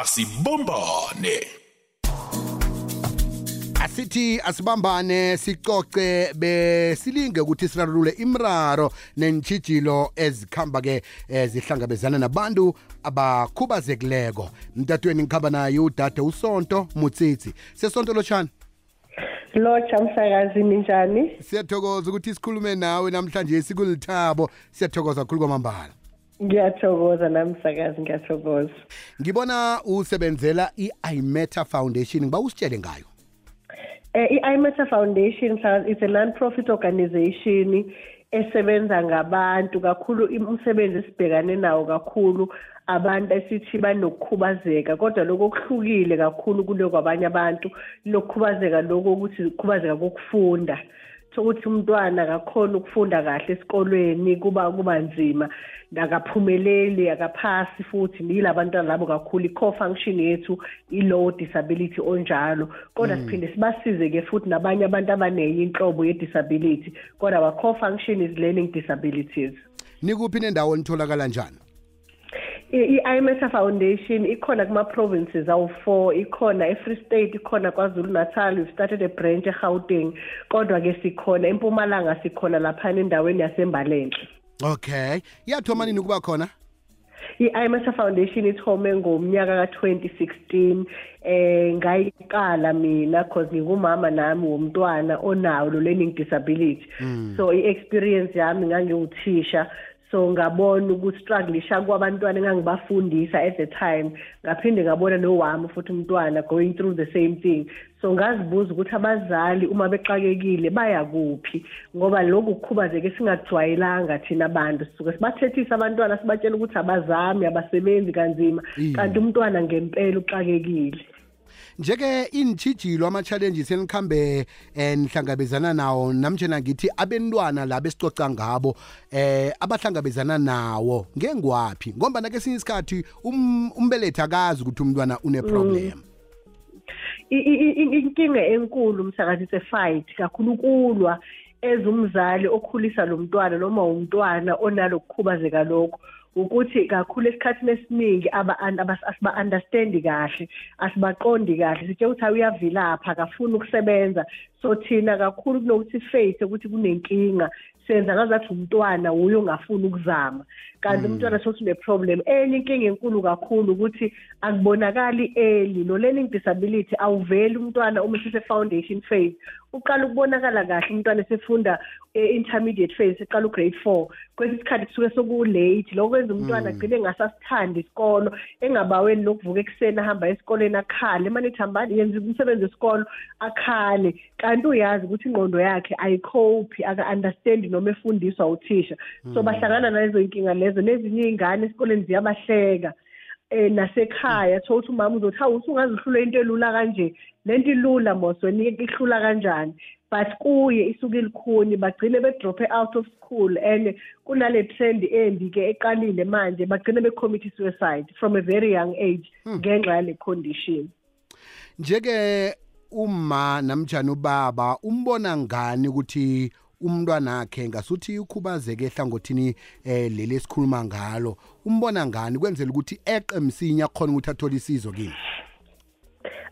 asibumbane. Asithi asibambane sicoce besilinge ukuthi sirarulule imraro nentshijilo ezikhamba ke eh, zihlangabezana nabantu abakhubazekileko. Mtatweni ngikhamba naye udade usonto mutsitsi. Sesonto lotshani? Lotsha msakazi ninjani? Siyathokoza ukuthi sikhulume nawe namhlanje sikulithabo. Siyathokoza kakhulu kwamambala. Ngiyathokoza nami msakazi ngiyathokoza ngibona usebenzela i-imeta foundation ngiba usitshele ngayo? Eh, i-IMETA Foundation is a non-profit organization esebenza ngabantu kakhulu umsebenzi esibhekane nawo kakhulu abantu esithi banokukhubazeka kodwa lokho okuhlukile kakhulu kuloko abanye abantu lokukhubazeka lokho ukuthi khubazeka kokufunda. Sokuthi umntwana akakhona ukufunda kahle esikolweni kuba kuba nzima. Akaphumeleli akaphasi futhi yilabantwana labo kakhulu. I-core function yethu i-low disability onjalo. Kodwa siphinde sibasize-ke futhi nabanye abantu abanenye inhlobo ye-disability. Kodwa our core function is learning disabilities. Nikuphi nendawo nitholakala njani? i-IMETA Foundation ikhona kuma-provinces awu-four ikhona e-Free State ikhona KwaZulu Natal we've started a branch eGauteng kodwa-ke sikhona empumalanga sikhona laphana endaweni yasembalenhle. Okay. Iyathoma nini ukuba khona? i-IMETA Foundation ithome ngomnyaka ka-2016 eh ngayiqala mina cause ngingumama nami womntwana onawo lo learning disability so i-experience yami ngangiwuthisha so ngabona ukuthi strugglisha kwabantwana engangibafundisa at the time. Ngaphinde ngabona nowami futhi umntwana going through the same thing. So ngazibuza ukuthi abazali uma bexakekile baya kuphi? Ngoba lokhu kukhubazeke singakujwayelanga thina abantu sisuke sibathethisa abantwana sibatshela ukuthi abazami abasebenzi kanzima. Kanti umntwana ngempela uxakekile. Njeke intshijilo ama-challenges enikhambe eh nihlangabezana nawo namtshena ngithi abentwana laba esicoca ngabo eh abahlangabezana nawo ngengwaphi? Ngombana kesinye isikhathi um- umbelethi akazi ukuthi umntwana uneproblem. I- inkinga enkulu msakazi it's a fight kakhulu kulwa ezumzali okhulisa lo mntwana noma umntwana onalo kukhubazeka lokho. Ukuthi kakhulu esikhathini esiningi asiba-understandi kahle asibaqondi kahle. Sitshela ukuthi uyavilapha akafuni ukusebenza. So thina kakhulu kunokuthi face ukuthi kunenkinga. Senza ngazathi umntwana wuye ongafuni ukuzama. Kanti umntwana sothi une-problem. Enye inkinga enkulu kakhulu ukuthi akubonakali early. No learning disability awuveli umntwana uma sise-foundation phase. Uqala ukubonakala kahle umntwana esefunda e-intermediate phase eqala ugrade four. Kwesinye isikhathi kusuke soku-late lokho kwenza umntwana agcine engasasithandi isikolo engabaweni lokuvuka ekuseni ahamba esikoleni akhale. Manithi hambani yenza umsebenzi wesikolo akhale. Kanti uyazi ukuthi ingqondo yakhe ayikhophi aka-understandi noma efundiswa uthisha. So bahlangana nalezo yinkinga lezo nezinye iy'ngane esikoleni ziyabahleka eh nasekhaya. Thola ukuthi umama uzothi hawu usungazihlula into elula kanje? Lento ilula mosweni ihlula kanjani? But kuye isuke ilikhuni bagcine bedrope out of school and kunale trend embi ke eqalile manje. Bagcine becommit suicide from a very young age ngenxa yale condition. Njeke uma namjani ubaba umbona ngani ukuthi umntwana wakhe ngasuthi ukhubazeke ehlangothini eh leli esikhuluma ngalo? Umbona ngani? Kwenzela ukuthi eqe msinya khona ukuthi athole isizo kini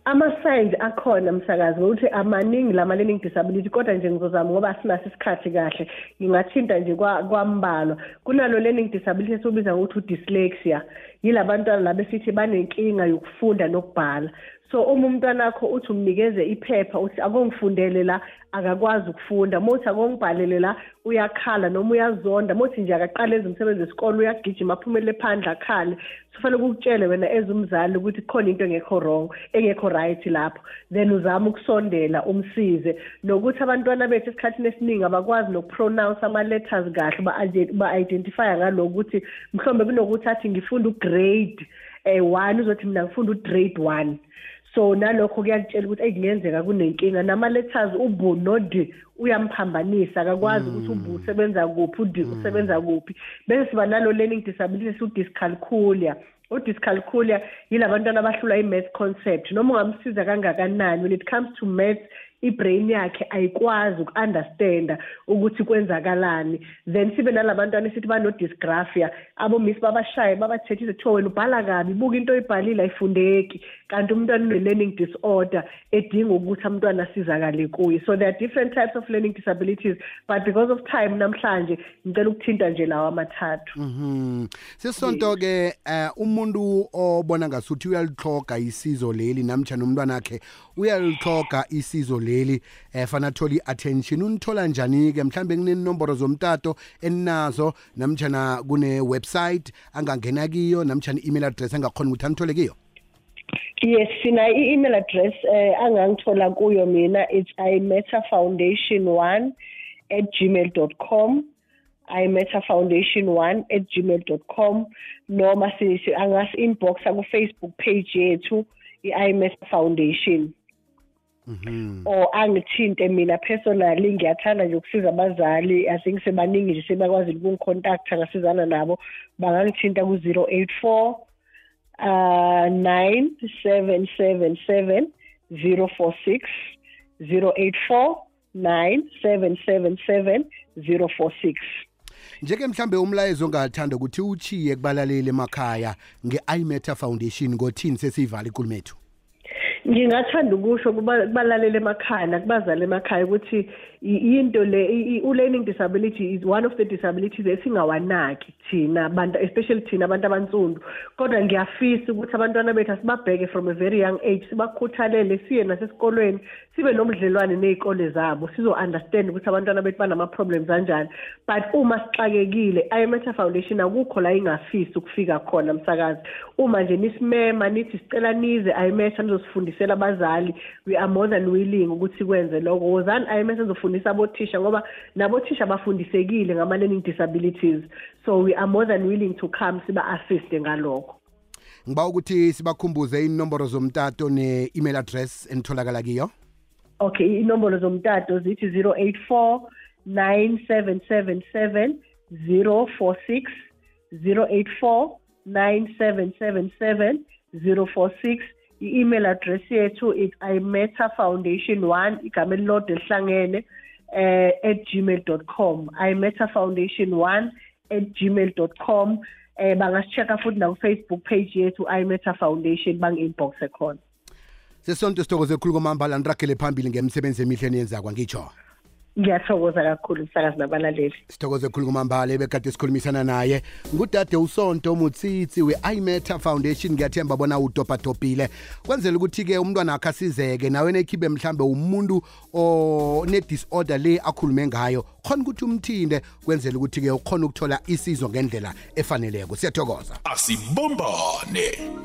ama-signs akhona msakazi ngokuthi amaningi lama-learning disability kodwa nje ngizozama ngoba sinaso isikhathi kahle ngingathinta nje kwa- kwambalwa. Kunalo learning disability esiwubiza ngokuthi udyslexia. Yila bantwana laba esithi banenkinga yokufunda nokubhala. So uma umntwana wakho uthi umnikeze iphepha uthi akongifundele la akakwazi ukufunda. Mothi akongibhalele la uyakhala noma uyazonda. Mothi nje akaqala eze umsebenzi wesikole uyagijima aphumele phandle akhale. Kufanele ukutshele wena ezumzali ukuthi khona into engekho wrong engekho right lapho. Then uzama ukusondela umsize. Nokuthi abantwana bethu esikhathini esiningi abakwazi nokupronounce ama-letters kahle ba-identifya ngaloku ukuthi mhlawumbe kunokuthi athi ngifunda ugrade um one uzothi mina ngifunda ugrade one. So nalokho kuyakutshela ukuthi ekungenzeka kunenkinga. Nama-letters ubu no-d uyamphambanisa. Akakwazi ukuthi ubu usebenza kuphi ud usebenza kuphi. Bese siba nalo learning disability siu-dyscalculia u-dyscalculia. Yila bantwana abahlula i-math concept. Noma ungamsiza kangakanani when it comes to maths ibrain yakhe ayikwazi uku-understanda ukuthi kwenzakalani. Then sibe nalabantwana esithi banodysgraphia abomiss babashaye babathethise kuthiwa wena ubhala kabi buka into oyibhalile ayifundeki. Kanti umntwana une-learning disorder edinga ukuthi umntwana asizakale kuye. So there are different types of learning disabilities but because of time namhlanje ngicela ukuthinta nje lawo amathathu. Mhm. Sesonto ke eh, umuntu obona ngasuthi uyalithoga isizo leli namtjana umntwana wakhe uyalithoga isizo leli eh fana thola iattention unithola njani ke mhlambe kunenomboro zomtato eninazo namtjana kune website angangena kiyo namtjana email address angakhona ukuthi anithole kiyo? Yes sina i-email address eh angangithola kuyo mina it's imeta foundation 1 at gmail.com imeta foundation 1 at gmail.com noma si angas inboxa ku Facebook page yethu i-imeta foundation. Mhm. Or angithinte mina personally ngiyathanda nje ukusiza abazali. I think sebaningi nje sebakwazi ukungicontact ngasizana nabo. Bangangithinta ku 084 uh 9777 046 084 9777 046 Njeke mhlambe umlayezo ongathanda ukuthi uchiye kubalaleli emakhaya nge-iMeta Foundation ngothini sesiyivala inkulumo yethu ngingathanda ukusho kuba- kubalaleli emakhaya nakubazali emakhaya ukuthi i- into le i- i- u-learning disability is one of the disabilities esingawanaki thina abantu especially thina abantu abansundu kodwa ngiyafisa ukuthi abantwana bethu asibabheke from a very young age sibakhuthalele siye nasesikolweni sibe nomdlelwane ney'kole zabo sizo-understand ukuthi abantwana bethu banama-problems anjani. But uma sixakekile imeta foundation akukho la ingafisi ukufika khona msakazi. Uma nje nisimema nithi sicela nize imeta nizosifundisela abazali we are more than willing ukuthi sikwenze lokho. Wozani imeta nizofundisa abothisha ngoba nabothisha bafundisekile ngama-learning disabilities. So we are more than willing to come siba-assiste ngalokho. Ngiba ukuthi sibakhumbuze inomboro zomtato ne-email address enitholakala kiyo. Okay inombolo zomtato zithi 084 9777 046 084 9777 046 i-email address yethu is imeta foundation 1 igama elilodwa elihlangene eh at gmail.com imeta foundation 1 at gmail.com eh bangasichecka futhi na ku-facebook page yethu imeta foundation bangi-inboxe khona. Sesonto sithokoze khulu komambala niragele phambili ngemsebenzi emihle eniyenzakwa ngitsho ngiyathokoza kakhulu msakazi nabalaleli. Sithokoze khulu kumambala ebekade sikhulumisana naye. Ngudade usonto mutsitsi we-imeta foundation. Ngiyathemba bona udobhadobhile kwenzela ukuthi-ke umntwana akhe asizeke nawe nekhibe mhlambe umuntu one-disorder le akhulume ngayo khona ukuthi umthinde kwenzela ukuthi-ke ukhona ukuthola isizo ngendlela efaneleko. Siyathokoza. Asibumbane.